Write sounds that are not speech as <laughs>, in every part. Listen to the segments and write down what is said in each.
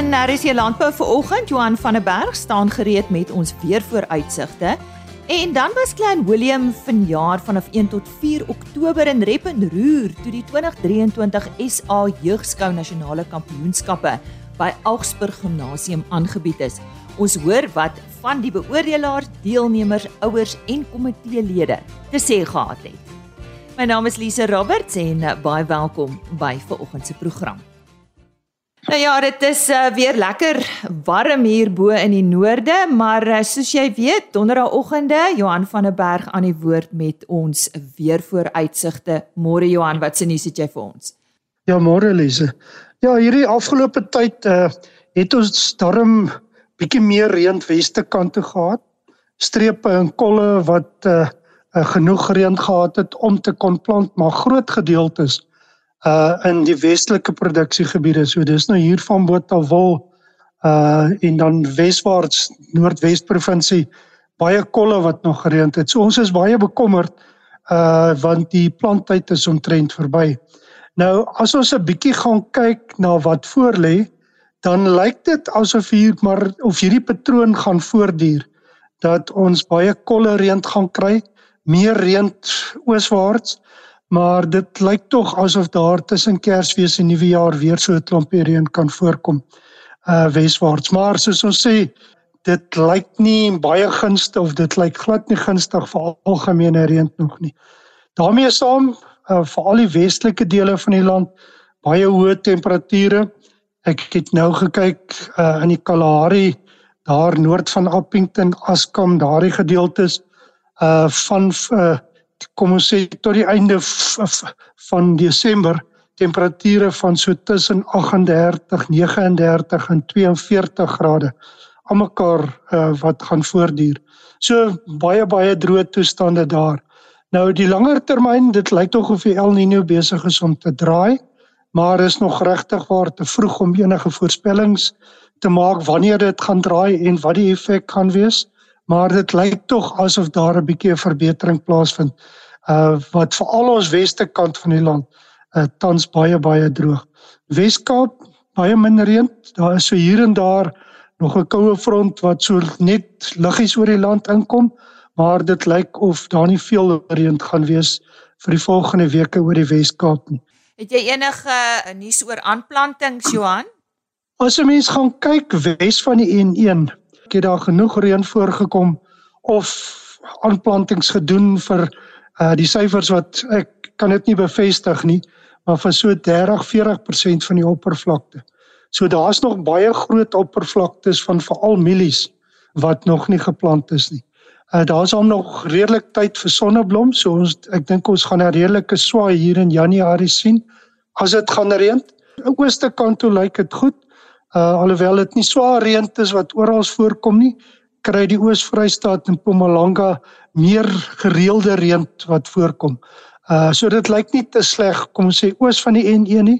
in RC Landbou vir oggend. Johan van der Berg staan gereed met ons weer vooruitsigte. En dan was Klein Willem vanjaar vanaf 1 tot 4 Oktober in Reppenroer toe die 2023 SA Jeugskou Nasionale Kampioenskappe by Augsburg Gimnasium aangebied is. Ons hoor wat van die beoordelaars, deelnemers, ouers en komiteelede te sê gehad het. My naam is Lise Roberts en baie welkom by vanoggend se program. Nou ja, dit is uh, weer lekker warm hier bo in die noorde, maar uh, soos jy weet, donderdagoggende Johan van der Berg aan die woord met ons weer vooruitsigte. Môre Johan, wat se nuus het jy vir ons? Ja, môre Lise. Ja, hierdie afgelope tyd uh, het ons darm bietjie meer reën weste kant toe gehad. Strepe en kolle wat uh, uh, genoeg reën gehad het om te kon plant, maar groot gedeeltes uh in die westelike produksiegebiede. So dis nou hier van Botawil uh en dan weswaarts Noordwes provinsie baie kolle wat nog gereën het. So ons is baie bekommerd uh want die planttyd is omtrent verby. Nou as ons 'n bietjie gaan kyk na wat voor lê, dan lyk dit asof hier maar of hierdie patroon gaan voortduur dat ons baie kolle reën gaan kry, meer reën ooswaarts maar dit lyk tog asof daar tussen Kersfees en Nuwejaar weer so 'n klompie reën kan voorkom uh weswaarts. Maar soos ons sê dit lyk nie baie gunstig of dit lyk glad nie gunstig vir algemene reën nog nie. Daarmee saam uh, vir al die westelike dele van die land baie hoë temperature. Ek het nou gekyk uh in die Kalahari daar noord van Appington Askam daardie gedeeltes uh van uh kom ons sê tot die einde van Desember temperature van so tussen 38, 39 en 42 grade almekaar uh, wat gaan voortduur. So baie baie droë toestande daar. Nou die langer termyn, dit lyk tog of die El Niño besig is om te draai, maar is nog regtig waar te vroeg om enige voorspellings te maak wanneer dit gaan draai en wat die effek gaan wees maar dit lyk tog asof daar 'n bietjie 'n verbetering plaasvind. Uh wat veral ons weste kant van die land uh tans baie baie droog. Weskaap baie min reën. Daar is so hier en daar nog 'n koue front wat so net liggies oor die land inkom, maar dit lyk of daar nie veel reën gaan wees vir die volgende weke oor die Weskaap nie. Het jy enige nuus oor aanplantings Johan? As 'n mens gaan kyk wes van die N1 het daar genoeg reën voorgekom of aanplantings gedoen vir uh die syfers wat ek kan dit nie bevestig nie maar vir so 30-40% van die oppervlakte. So daar's nog baie groot oppervlaktes van veral mielies wat nog nie geplant is nie. Uh daar's hom nog redelik tyd vir sonneblom, so ons ek dink ons gaan 'n redelike swaai hier in Januarie sien as dit gaan reën. Aan ooste kant toe lyk dit goed. Uh alhoewel dit nie swaar reën is wat oral voorkom nie, kry die Oos-Vrystaat en Mpumalanga meer gereelde reën wat voorkom. Uh so dit lyk nie te sleg kom ons sê oos van die N1 nie,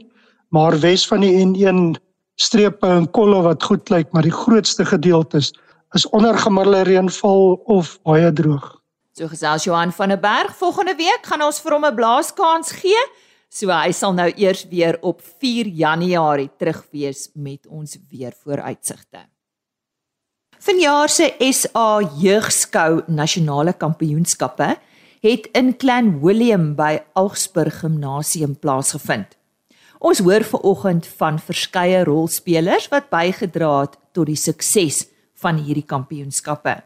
maar wes van die N1 strepe en kolle wat goed lyk, maar die grootste gedeeltes is onder gemiddelde reënval of baie droog. So gesels Johan van der Berg volgende week gaan ons vir hom 'n blaaskans gee. So hy sal nou eers weer op 4 Januarie terug wees met ons weer vooruitsigte. Vanjaar se SA Jeugskou Nasionale Kampioenskappe het in Clan Willem by Augsburg Gimnasium plaasgevind. Ons hoor ver oggend van verskeie rolspelers wat bygedra het tot die sukses van hierdie kampioenskappe.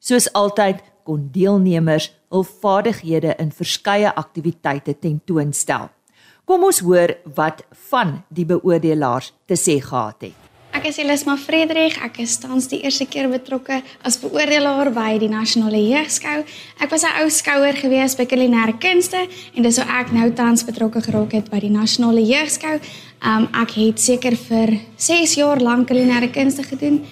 Soos altyd kon deelnemers hul vaardighede in verskeie aktiwiteite tentoonstel. Kom ons hoor wat van die beoordelaars te sê gehad het. Ek is Elisma Frederik. Ek is tans die eerste keer betrokke as beoordelaar by die nasionale jeugskou. Ek was 'n ou skouer gewees by kulinaire kunste en dis hoe ek nou tans betrokke geraak het by die nasionale jeugskou. Um ek het seker vir 6 jaar lank kulinaire kunste gedoen.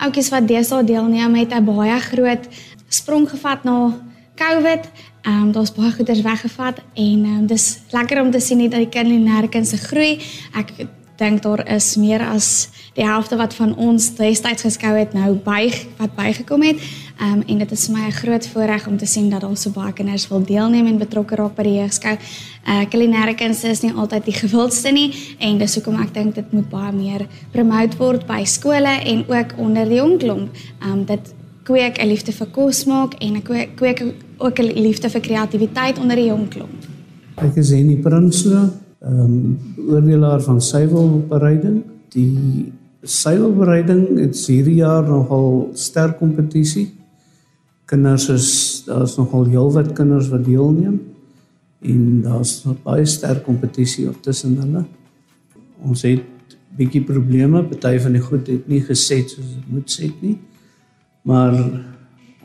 Oukies wat deesdae deelneem het 'n baie groot sprong gevat na COVID Ehm um, daar's baie goeders weggevat en ehm um, dis lekker om te sien dat die kinders se groei. Ek dink daar is meer as die helfte wat van ons destyds geskou het nou by wat bygekom het. Ehm um, en dit is vir my 'n groot voorreg om te sien dat daar so baie kinders wil deelneem en betrokke raak by die jeugskou. Uh eh, kulinêre kunste is nie altyd die gewildste nie en dis hoekom ek dink dit moet baie meer promote word by skole en ook onder die jong klomp. Ehm um, dit kweek 'n liefde vir kos maak en ek kweek, kweek ook 'n liefde vir kreatiwiteit onder die jong klomp. Ek is Henny Prinsloo, ehm um, oordelaar van suiwelbereiding. Die suiwelbereiding het hierdie jaar nogal sterk kompetisie. Kinders is daar's nogal heelwat kinders wat deelneem en daar's baie sterk kompetisie op tussen hulle. Ons het bietjie probleme, party van die goed het nie geset soos dit moet set nie. Maar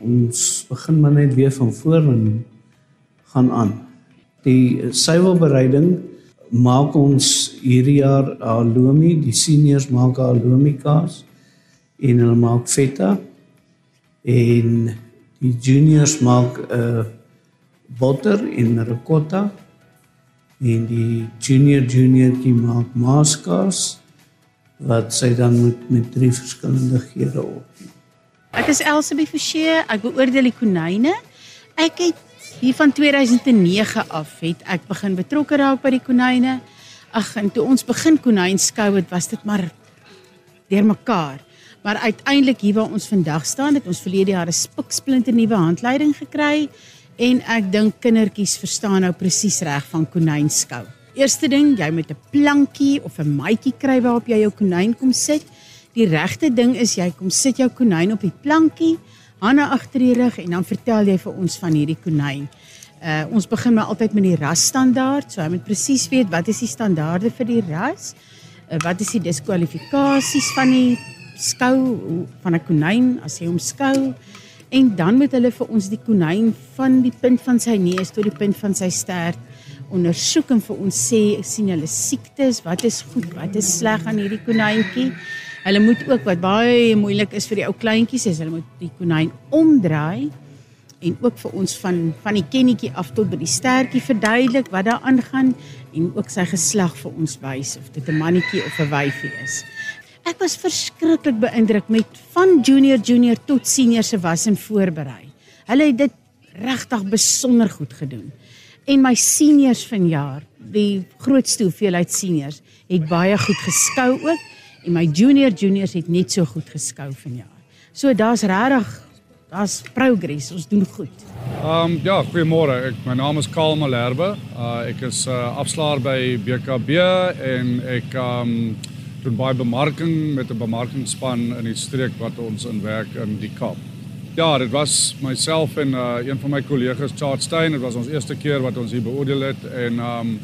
ons begin maar net weer van voor en gaan aan. Die suiwelbereiding maak ons hierdie jaar alomi, die seniors maak alomi kaas en hulle maak feta en die juniors maak 'n uh, botter en ricotta en die junior juniortjie maak maaskaas wat sy dan met met drie verskillende geure op. Ek is Elsabie Forsie, ek beoordeel die konyne. Ek het hier van 2009 af het ek begin betrokke raak by die konyne. Ag, en toe ons begin konynskou het, was dit maar deurmekaar. Maar uiteindelik hier waar ons vandag staan, het ons verlede jaar 'n spiksplinte nuwe handleiding gekry en ek dink kindertjies verstaan nou presies reg van konynskou. Eerste ding, jy moet 'n plankie of 'n maatjie kry waarop jy jou konyn kom sit. Die regte ding is jy kom sit jou konyn op die plankie, hande agter die rug en dan vertel jy vir ons van hierdie konyn. Uh ons begin maar altyd met die rasstandaard, so jy moet presies weet wat is die standaarde vir die ras? Uh, wat is die diskwalifikasies van die skou van 'n konyn as jy hom skou? En dan moet hulle vir ons die konyn van die punt van sy neus tot die punt van sy stert ondersoek en vir ons sê sien hulle siektes, wat is goed, wat is sleg aan hierdie konyntjie? Hulle moet ook wat baie moeilik is vir die ou kleintjies is hulle moet die konyn omdraai en ook vir ons van van die kennetjie af tot by die stertjie verduidelik wat daar aangaan en ook sy geslag vir ons wys of dit 'n mannetjie of 'n wyfie is. Ek was verskriklik beïndruk met van junior junior tot senior se was en voorberei. Hulle het dit regtig besonder goed gedoen. En my seniors vanjaar, die grootste hoeveelheid seniors, het baie goed geskou ook en my junior juniors het net so goed geskou vanjaar. So daar's regtig daar's progress. Ons doen goed. Ehm um, ja, goeiemôre. Ek my naam is Karl Malherbe. Uh ek is 'n uh, afslaer by BKB en ek ehm um, doen baie bemarking met 'n bemarkingspan in die streek wat ons in werk in die Kaap. Ja, dit was myself en uh, een van my kollegas Charles Stein. Dit was ons eerste keer wat ons hier beoordeel het en ehm um,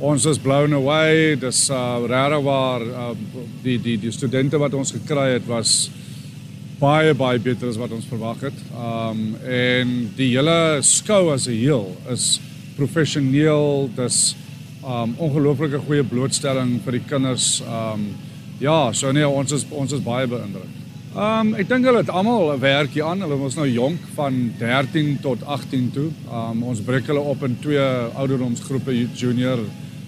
ons is blown away. Dis uh regtig waar uh, die die die studente wat ons gekry het was baie baie beter as wat ons verwag het. Um en die hele skou as 'n heel is professioneel. Dis um ongelooflike goeie blootstelling vir die kinders. Um ja, so nee, ons is ons is baie beïndruk. Um ek dink hulle het almal 'n werkie aan. Hulle was nou jonk van 13 tot 18 toe. Um ons breek hulle op in twee ouderdomsgroepe, junior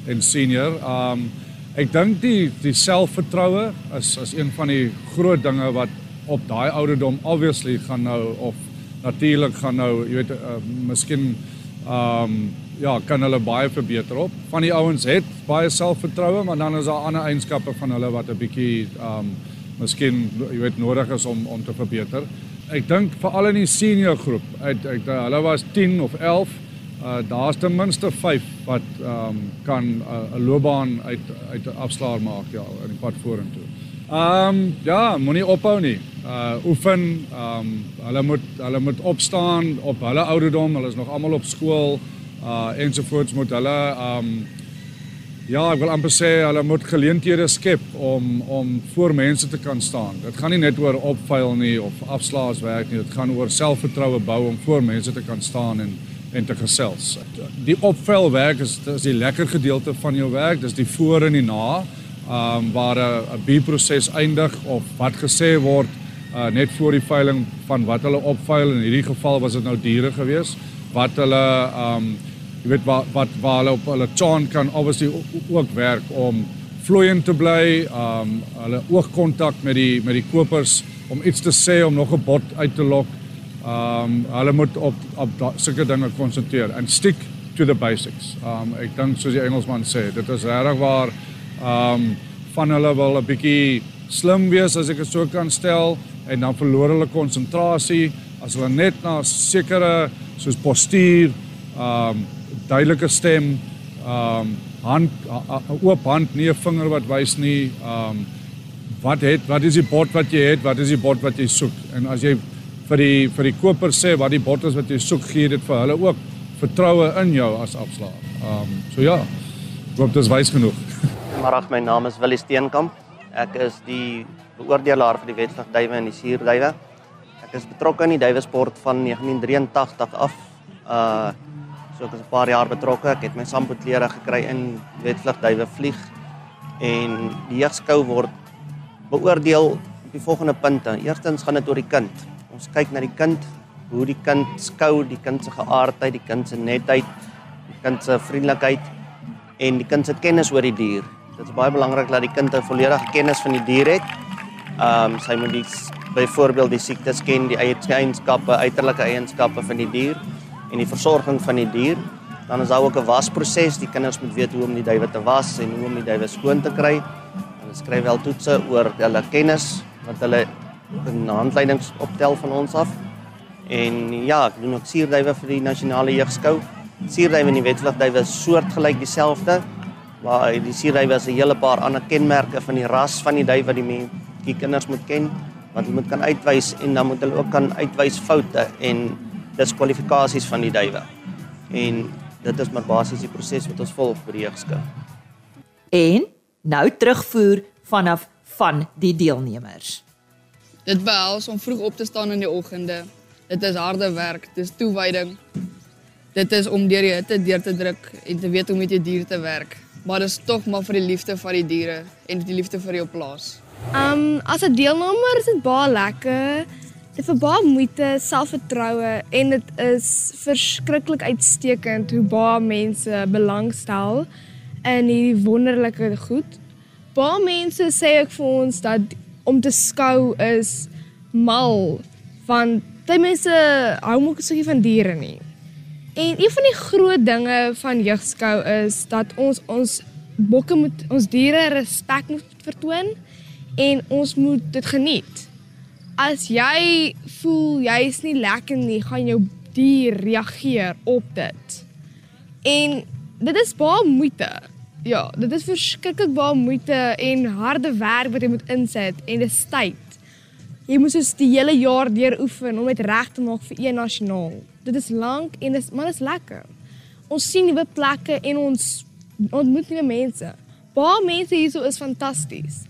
en senior. Um ek dink die die selfvertroue is is een van die groot dinge wat op daai ouderdom obviously gaan nou of natuurlik gaan nou, jy weet, uh, miskien um ja, kan hulle baie verbeter op. Van die ouens het baie selfvertroue, maar dan is daar ander eienskappe van hulle wat 'n bietjie um miskien jy weet nodig is om om te verbeter. Ek dink veral in die senior groep, uit uit hulle was 10 of 11 uh daar's ten minste 5 wat ehm um, kan 'n uh, loopbaan uit uit 'n afslaer maak ja in die pad vorentoe. Ehm um, ja, moenie ophou nie. Uh oefen, ehm um, hulle moet hulle moet opstaan op hulle ouderdom, hulle is nog almal op skool uh ensovoorts moet hulle ehm um, ja, ek wil amper sê hulle moet geleenthede skep om om voor mense te kan staan. Dit gaan nie net oor opvuil nie of afslaaswerk nie, dit gaan oor selfvertroue bou om voor mense te kan staan en en te gesels. Die opvel werk is is die lekker gedeelte van jou werk, dis die voor en die na. Ehm um, waar 'n B-proses eindig of wat gesê word uh, net voor die veiling van wat hulle opveil in hierdie geval was dit nou diere gewees wat hulle ehm um, jy weet wat wat waar hulle op hulle chan kan obviously ook werk om vloeiend te bly, um hulle oogkontak met die met die kopers om iets te sê om nog 'n bot uit te lok. Um hulle moet op op sulke dinge konsentreer en stick to the basics. Um ek dink soos die Engelsman sê, dit is regtig waar um van hulle wil 'n bietjie slim wees as ek dit so kan stel en dan verloor hulle konsentrasie as hulle net na sekere soos postuur, um duidelike stem, um hand oop hand, nie 'n vinger wat wys nie. Um wat het wat is die bot wat jy het? Wat is die bot wat jy soek? En as jy vir die vir die koper sê wat die bot is wat jy soek, gee dit vir hulle ook vertroue in jou as afslaer. Um so ja. Ek hoop dit is wys genoeg. <laughs> Goeiemôre, my naam is Willie Steenkamp. Ek is die beoordelaar vir die wedstryd duwe en die suurduwe. Ek is betrokke in die duiwesport van 1983 af. Uh So ek is 'n paar jaar betrokke. Ek het my sampotklere gekry in wetvlugduwe vlieg en die jeugskou word beoordeel op die volgende punte. Eerstens gaan dit oor die kind. Ons kyk na die kind, hoe die kind skou, die kind se geaardheid, die kind se netheid, die kind se vriendelikheid en die kind se kennis oor die dier. Dit is baie belangrik dat die kind 'n volledige kennis van die dier het. Ehm um, sy moet die byvoorbeeld die siektes ken, die eienskappe, uiterlike eienskappe van die dier en die versorging van die dier. Dan is daar ook 'n wasproses. Die kinders moet weet hoe om die duwe te was en hoe om die duwe skoon te kry. Hulle skryf wel toetse oor hulle kennis wat hulle handleidings optel van ons af. En ja, ek doen ook suurduwe vir die nasionale jeugskou. Suurduwe en die wetvlugduwe is soortgelyk dieselfde. Maar die suurduwe is 'n hele paar ander kenmerke van die ras van die duif wat die die kinders moet ken wat hulle moet kan uitwys en dan moet hulle ook kan uitwys foute en diskwalifikasies van die duwe. En dit is maar basies die proses wat ons volg vir die jeugskou. En nou terugvoer vanaf van die deelnemers. Dit behels om vroeg op te staan in die oggende. Dit is harde werk, dit is toewyding. Dit is om deur die hitte deur te druk en te weet hoe met jou dier te werk. Maar dit is tog maar vir die liefde vir die diere en die liefde vir jou plaas. Um as 'n deelnemer is dit baie lekker. Dit vir baie moeite, selfvertroue en dit is verskriklik uitstekend hoe baie mense belangstel in hierdie wonderlike goed. Baie mense sê ek vir ons dat om te skou is mal want baie mense hou mos so van diere nie. En een van die groot dinge van jeugskou is dat ons ons bokke moet ons diere respek moet vertoon en ons moet dit geniet. As jy voel jy is nie lekker nie, gaan jou dier reageer op dit. En dit is baie moeite. Ja, dit is verskriklik baie moeite en harde werk wat jy moet insit en dit is tyd. Jy moet soos die hele jaar deur oefen om dit reg te maak vir een nasionaal. Dit is lank en dit is maar dit is lekker. Ons sien nuwe plekke en ons ontmoet nuwe mense. Baie mense hierso is fantasties.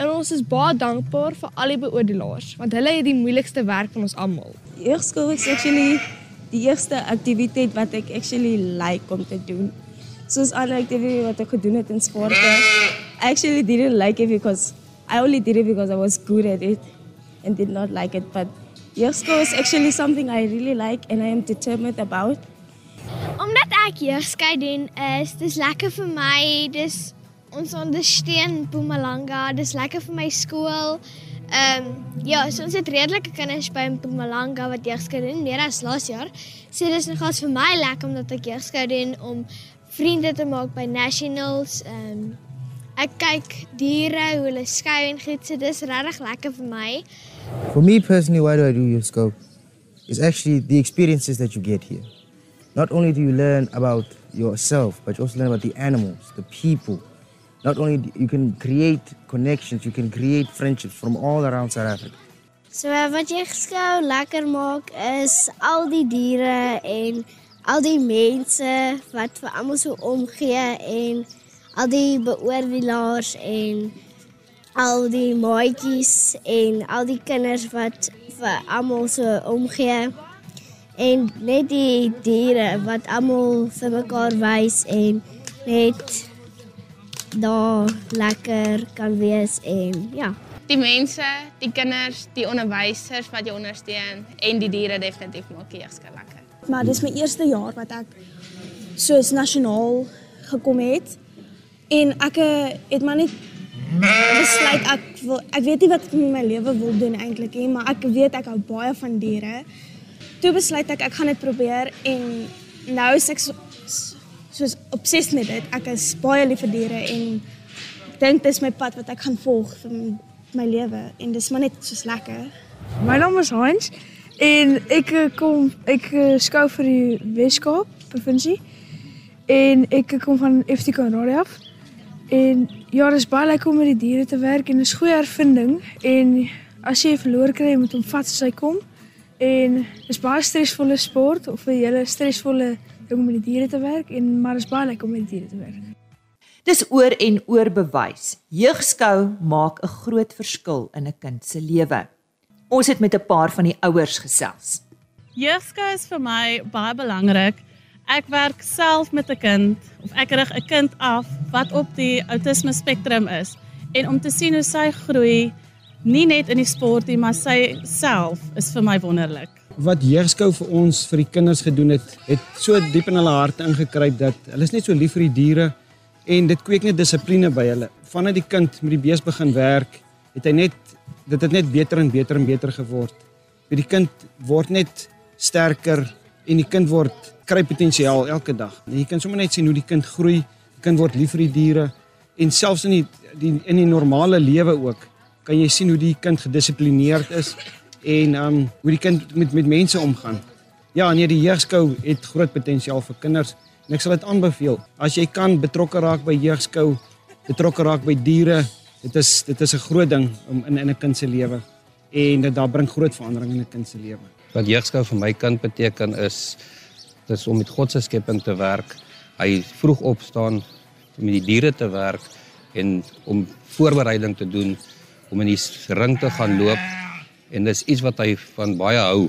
En ons is baie dankbaar vir al die beoordelaars want hulle het die moeilikste werk van ons almal. Jeugskool is actually die eerste aktiwiteit wat ek actually like om te doen. Soos ander aktiwiteite wat ek gedoen het in sport. I actually didn't like it because I only did it because I was good at it and did not like it but jeugskool is actually something I really like and I am determined about. Omdat ek jeugskou doen is dis lekker vir my. Dis ons ondersteun Mpumalanga. Dis lekker vir my skool. Ehm um, ja, so ons het redelike kinders by Mpumalanga wat jeugskou doen meer as laas jaar. So dis nogals vir my lekker omdat ek jeugskou doen om vriende te maak by nationals. Ehm um, ek kyk diere hoe hulle skou en goed. So dis regtig lekker vir my. For me personally, why do I do your scope? It's actually the experiences that you get here. Not only do you learn about yourself, but you also learn about the animals, the people. Not only do you can create connections, you can create friendships from all around South Africa. So wat jy geskou lekker maak is al die diere en al die mense wat vir almal so omgee en al die beoordelaars en al die maatjies en al die kinders wat vir almal so omgee en net die diere wat almal vir mekaar wys en net daar lekker kan wees en ja die mense, die kinders, die onderwysers wat jou ondersteun en die diere definitief maak die jeugskou lekker. Maar dis my eerste jaar wat ek soos nasionaal gekom het. En ek eh, het maar net besluit ek wil ek weet nie wat ek met my lewe wil doen eintlik nie, maar ek weet ek hou baie van diere. Toe besluit ek ek gaan dit probeer en nou is ek so, soos obsessed met dit. Ek is baie lief vir diere en ek dink dis my pad wat ek gaan volg vir my lewe en dis maar net soos lekker. My naam is Hans en ek eh, kom ek eh, skou vir die Weskaap provinsie en ek kom van FT Conradie af. En ja, dis baie lekker om met die diere te werk en dis goeie ervinding en as jy verloor kry, moet hom vat as hy kom. En dis baie stresvolle sport of 'n hele stresvolle ding om met die diere te werk en maar dis baie lekker om met die diere te werk. Dis oor en oor bewys. Jeugskou maak 'n groot verskil in 'n kind se lewe. Ons het met 'n paar van die ouers gesels. Jeugskou is vir my baie belangrik ek werk self met 'n kind of ek rig 'n kind af wat op die autisme spektrum is en om te sien hoe sy groei nie net in die sport nie maar sy self is vir my wonderlik. Wat Jeugskou vir ons vir die kinders gedoen het, het so diep in hulle harte ingekruip dat hulle is net so lief vir die diere en dit kweek net dissipline by hulle. Vanaf die kind met die bees begin werk, het hy net dit het net beter en beter en beter geword. By die kind word net sterker en die kind word kry potensiaal elke dag. Jy kan sommer net sien hoe die kind groei. Die kind word lief vir die diere en selfs in die, die in die normale lewe ook kan jy sien hoe die kind gedissiplineerd is en um hoe die kind met met mense omgaan. Ja, nee, die jeugskou het groot potensiaal vir kinders en ek sal dit aanbeveel. As jy kan betrokke raak by jeugskou, betrokke raak by diere, dit is dit is 'n groot ding om in in 'n kind se lewe en dit daar bring groot verandering in 'n kind se lewe. Wat jeugskou vir my kind beteken is dis om met God se skepping te werk. Hy vroeg opstaan om met die diere te werk en om voorbereiding te doen om in die ring te gaan loop en dis iets wat hy van baie hou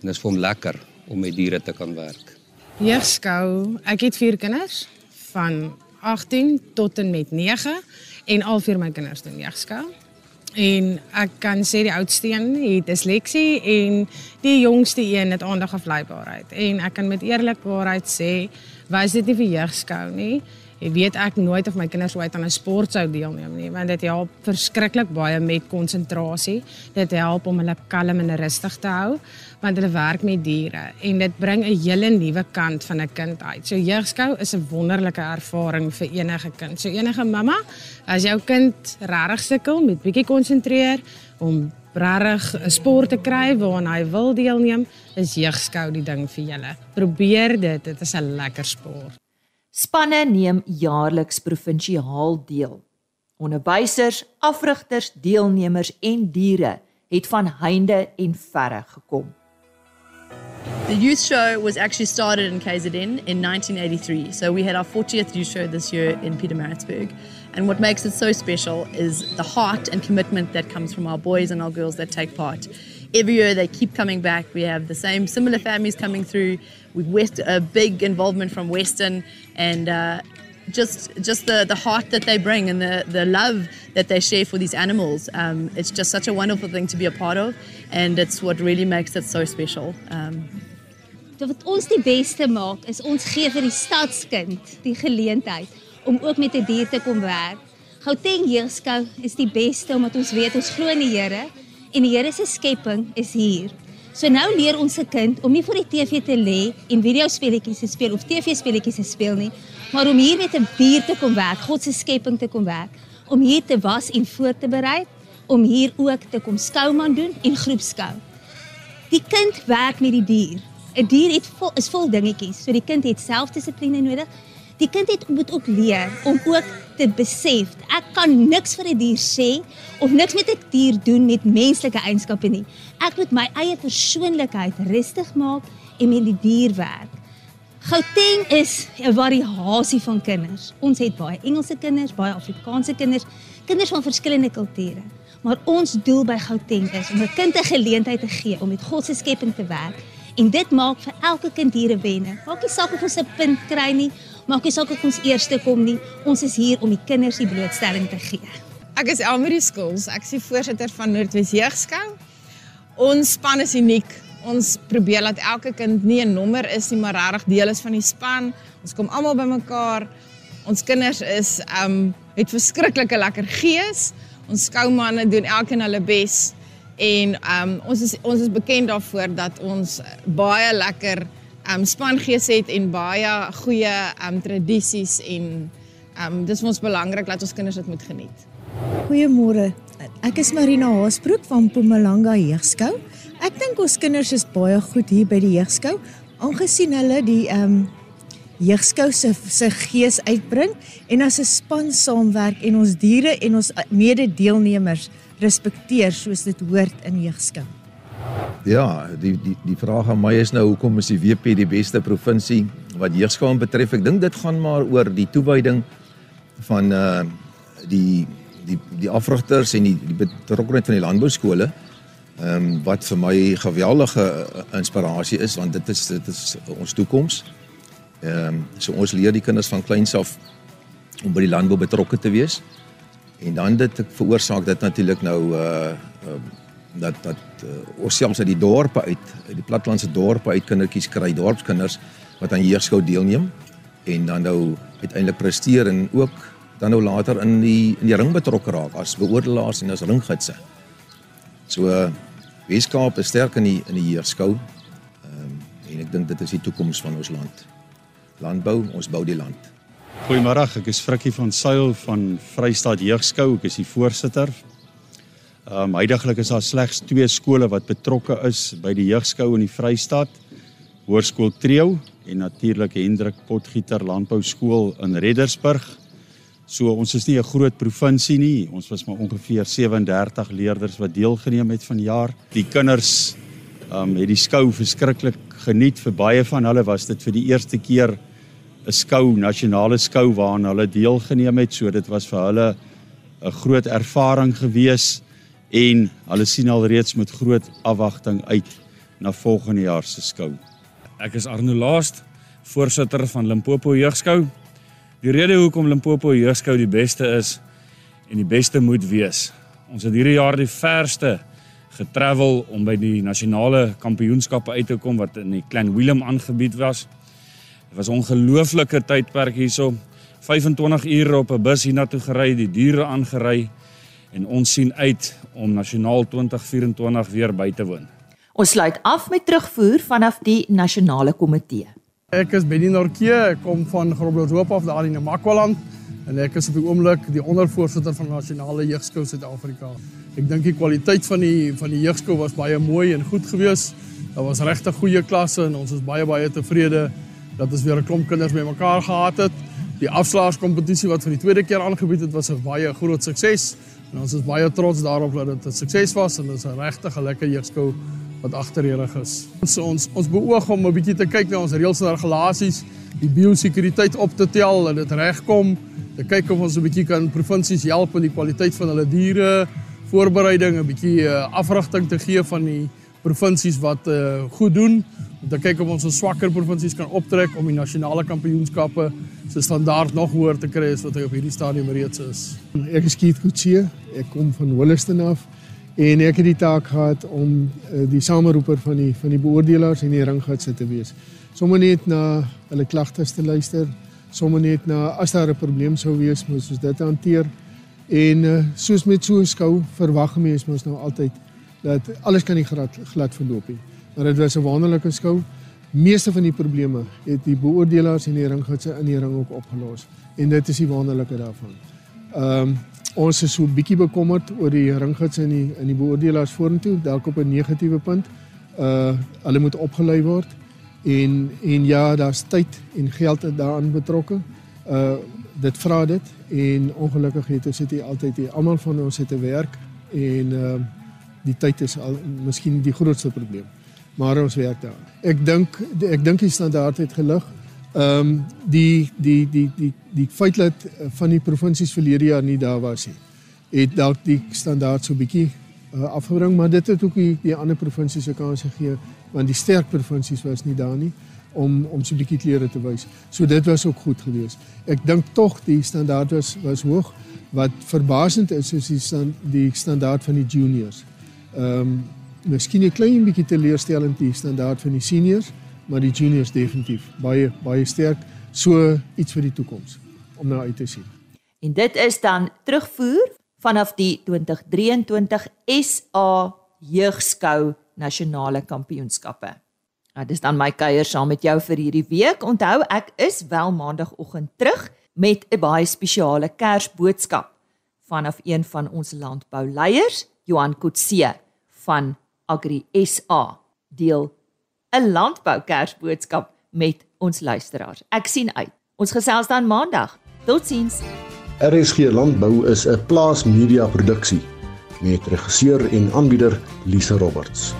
en dis vir hom lekker om met diere te kan werk. Jeugskou, ek het 4 kinders van 18 tot en met 9 en al vier my kinders doen jeugskou. En ek kan sê die oudste een het disleksie en die jongste een het aandagafleibaarheid. En ek kan met eerlikwaarheid sê, was dit nie vir jeugskou nie. Weet ek nooit of my kinders ooit aan 'n sport sou deelneem nie, want dit help verskriklik baie met konsentrasie. Dit help om hulle kalm en rustig te hou, want hulle werk met diere en dit bring 'n hele nuwe kant van 'n kind uit. So jeugskou is 'n wonderlike ervaring vir enige kind. So enige mamma, as jou kind regtig sukkel met bietjie konsentreer om regtig 'n sport te kry waaraan hy wil deelneem, is jeugskou die ding vir julle. Probeer dit, dit is 'n lekker sport. Spanne neem jaarliks provinsiaal deel. Onderwysers, afrigters, deelnemers en diere het van heinde en verre gekom. The youth show was actually started in KZN in 1983. So we had our 40th youth show this year in Pietermaritzburg. And what makes it so special is the heart and commitment that comes from our boys and our girls that take part. Every year they keep coming back. We have the same similar families coming through. We've West, a big involvement from Western and uh, just just the, the heart that they bring and the, the love that they share for these animals. Um, it's just such a wonderful thing to be a part of and it's what really makes it so special. Um, wat ons die beste maak is ons gee vir die stadskind die geleentheid om ook met 'n die dier te kom werk. Gauteng Jeugskou is die beste omdat ons weet ons glo in die Here en die Here se skepping is hier. So nou leer ons se kind om nie voor die TV te lê en videospeletjies te speel of TV-speletjies te speel nie, maar om hier met 'n dier te kom werk, God se skepping te kom werk, om hier te was en voor te berei, om hier ook te kom skouman doen en groepskou. Die kind werk met die dier. 'n Dier het vol, is vol dingetjies, so die kind het selfdissipline nodig. Die kind het moet ook leer om ook te besef ek kan niks vir 'n die dier sê of niks met 'n die dier doen met menslike eienskappe nie. Ek moet my eie persoonlikheid rustig maak en met die dier werk. Gauteng is 'n variasie van kinders. Ons het baie Engelse kinders, baie Afrikaanse kinders, kinders van verskillende kulture. Maar ons doel by Gauteng is om 'n kind 'n geleentheid te gee om met God se skepping te werk. En dit maak vir elke kind hier 'n wenner. Maak nie saak of ons 'n punt kry nie, maak nie saak of ons eerste kom nie. Ons is hier om die kinders die blootstelling te gee. Ek is Elmarie Skols. Ek is die voorsitter van Noordwes Jeugskou. Ons span is uniek. Ons probeer dat elke kind nie 'n nommer is nie, maar regtig deel is van die span. Ons kom almal bymekaar Ons kinders is um het verskriklike lekker gees. Ons skoumanne doen elkeen hulle bes en um ons is ons is bekend daarvoor dat ons baie lekker um spangees het en baie goeie um tradisies en um dis vir ons belangrik dat ons kinders dit moet geniet. Goeiemôre. Ek is Marina Haasbroek van Mpumalanga Jeugskou. Ek dink ons kinders is baie goed hier by die Jeugskou aangesien hulle die um, Jeugskou se se gees uitbring en as 'n span saamwerk en ons diere en ons mede-deelnemers respekteer soos dit hoort in Jeugskou. Ja, die die die vraag aan my is nou hoekom is die WP die beste provinsie wat Jeugskou betref? Ek dink dit gaan maar oor die toewyding van uh die die die afrigters en die, die betrokkenheid van die landbou skole. Ehm um, wat vir my geweldige uh, inspirasie is want dit is dit is ons toekoms. Ehm um, so ons leer die kinders van kleins af om by die landbou betrokke te wees. En dan dit veroorsaak dit natuurlik nou uh, uh dat dat uh, ons selfs uit die dorpe uit, uit die platlandse dorpe uit kindertjies kry, dorpskinders wat aan jeugskou deelneem en dan nou uiteindelik presteer en ook dan nou later in die in die ring betrokke raak as beoordelaars en as ringgidse. So Weskaap is sterk in die in die heerskou. Ehm um, en ek dink dit is die toekoms van ons land. Landbou, ons bou die land. Goeiemôre, ek is Frikkie van Sail van Vrystaat Jeugskou. Ek is die voorsitter. Ehm um, heidaglik is daar slegs twee skole wat betrokke is by die Jeugskou in die Vrystaat. Hoërskool Treo en natuurlik Hendrik Potgieter Landbou Skool in Reddersburg. So ons is nie 'n groot provinsie nie. Ons was maar ongeveer 37 leerders wat deelgeneem het van jaar. Die kinders um het die skou verskriklik geniet. Vir baie van hulle was dit vir die eerste keer 'n skou, nasionale skou waaraan hulle deelgeneem het. So dit was vir hulle 'n groot ervaring gewees en hulle sien al reeds met groot afwagting uit na volgende jaar se skou. Ek is Arno Laast, voorsitter van Limpopo Jeugskou. Die rede hoekom Limpopo Jeugskou die beste is en die beste moet wees. Ons het hierdie jaar die verste getravel om by die nasionale kampioenskappe uit te kom wat in die Klein Willem aangebied was. Dit was 'n ongelooflike tydperk hierso. 25 ure op 'n bus hiernatoe gery, die diere aangery en ons sien uit om nasionaal 2024 weer by te woon. Ons sluit af met terugvoer vanaf die nasionale komitee. Ek is Benny Norke, ek kom van Groblershoop af daar in Namakwaland en ek is op die oomblik die ondervoorsitter van Nasionale Jeugskou Suid-Afrika. Ek dink die kwaliteit van die van die jeugskou was baie mooi en goed geweest. Daar was regtig goeie klasse en ons is baie baie tevrede dat ons weer 'n klomp kinders bymekaar gehad het. Die afslaerskompetisie wat vir die tweede keer aangebied het, was 'n baie groot sukses en ons is baie trots daarop dat dit 'n sukses was en dit is 'n regtig 'n lekker jeugskou wat agterreg is. Ons ons ons beoog om 'n bietjie te kyk na ons reëls en regulasies, die biosekuriteit op te tel en dit regkom, te kyk of ons 'n bietjie kan provinsies help in die kwaliteit van hulle diere, voorbereiding, 'n bietjie uh, afrigting te gee van die provinsies wat uh, goed doen om te kyk of ons ons swakker provinsies kan optrek om die nasionale kampioenskappe se standaard nog hoër te kry as wat hy op hierdie stadium reeds is. Ek is Keith Kutsie, ek kom van Holliston af en ek het die taak gehad om uh, die sameroeper van die van die beoordelaars en die ringgidse te wees. Sommige net na hulle klagtes te luister, sommige net na as daar 'n probleem sou wees, moet ons dit hanteer. En uh, soos met so 'n skou verwag mense mos nou altyd dat alles kan nie glad glad verloop nie. Maar dit was 'n wonderlike skou. Meeste van die probleme het die beoordelaars en die ringgidse in die ring ook opgelos en dit is die wonderlike daarvan. Ehm um, ons is so 'n bietjie bekommerd oor die ringgids in die in die beoordelaars vorentoe, dalk op 'n negatiewe punt. Uh hulle moet opgelei word en en ja, daar's tyd en geld daaraan betrokke. Uh dit vra dit en ongelukkig het ons dit altyd hier almal van ons het te werk en uh die tyd is al miskien die grootste probleem. Maar ons werk daar. Ek dink ek dink die standaard het gelig. Ehm um, die die die die die feit dat eh, van die provinsies verlede jaar nie daar was nie, het dalk die standaard so bietjie uh, afgebring, maar dit het ook die, die ander provinsies se kans gegee want die sterk provinsies was nie daar nie om om so bietjie klere te wys. So dit was ook goed geweest. Ek dink tog die standaard was was hoog. Wat verbasend is is die stand, die standaard van die juniors. Ehm um, miskien 'n klein bietjie teleurstellend die standaard van die seniors maar die juniors definitief baie baie sterk so iets vir die toekoms. om na uit te sien. En dit is dan terugvoer vanaf die 2023 SA Jeugskou Nasionale Kampioenskappe. Nou dis dan my kuier saam met jou vir hierdie week. Onthou ek is wel maandagooggend terug met 'n baie spesiale Kersboodskap vanaf een van ons landbouleiers, Johan Kutse van Agri SA. Deel 'n landbou Kersboodskap met ons luisteraars. Ek sien uit. Ons gesels dan maandag. Totsiens. RSG Landbou is 'n plaas media produksie met regisseur en aanbieder Lisa Roberts.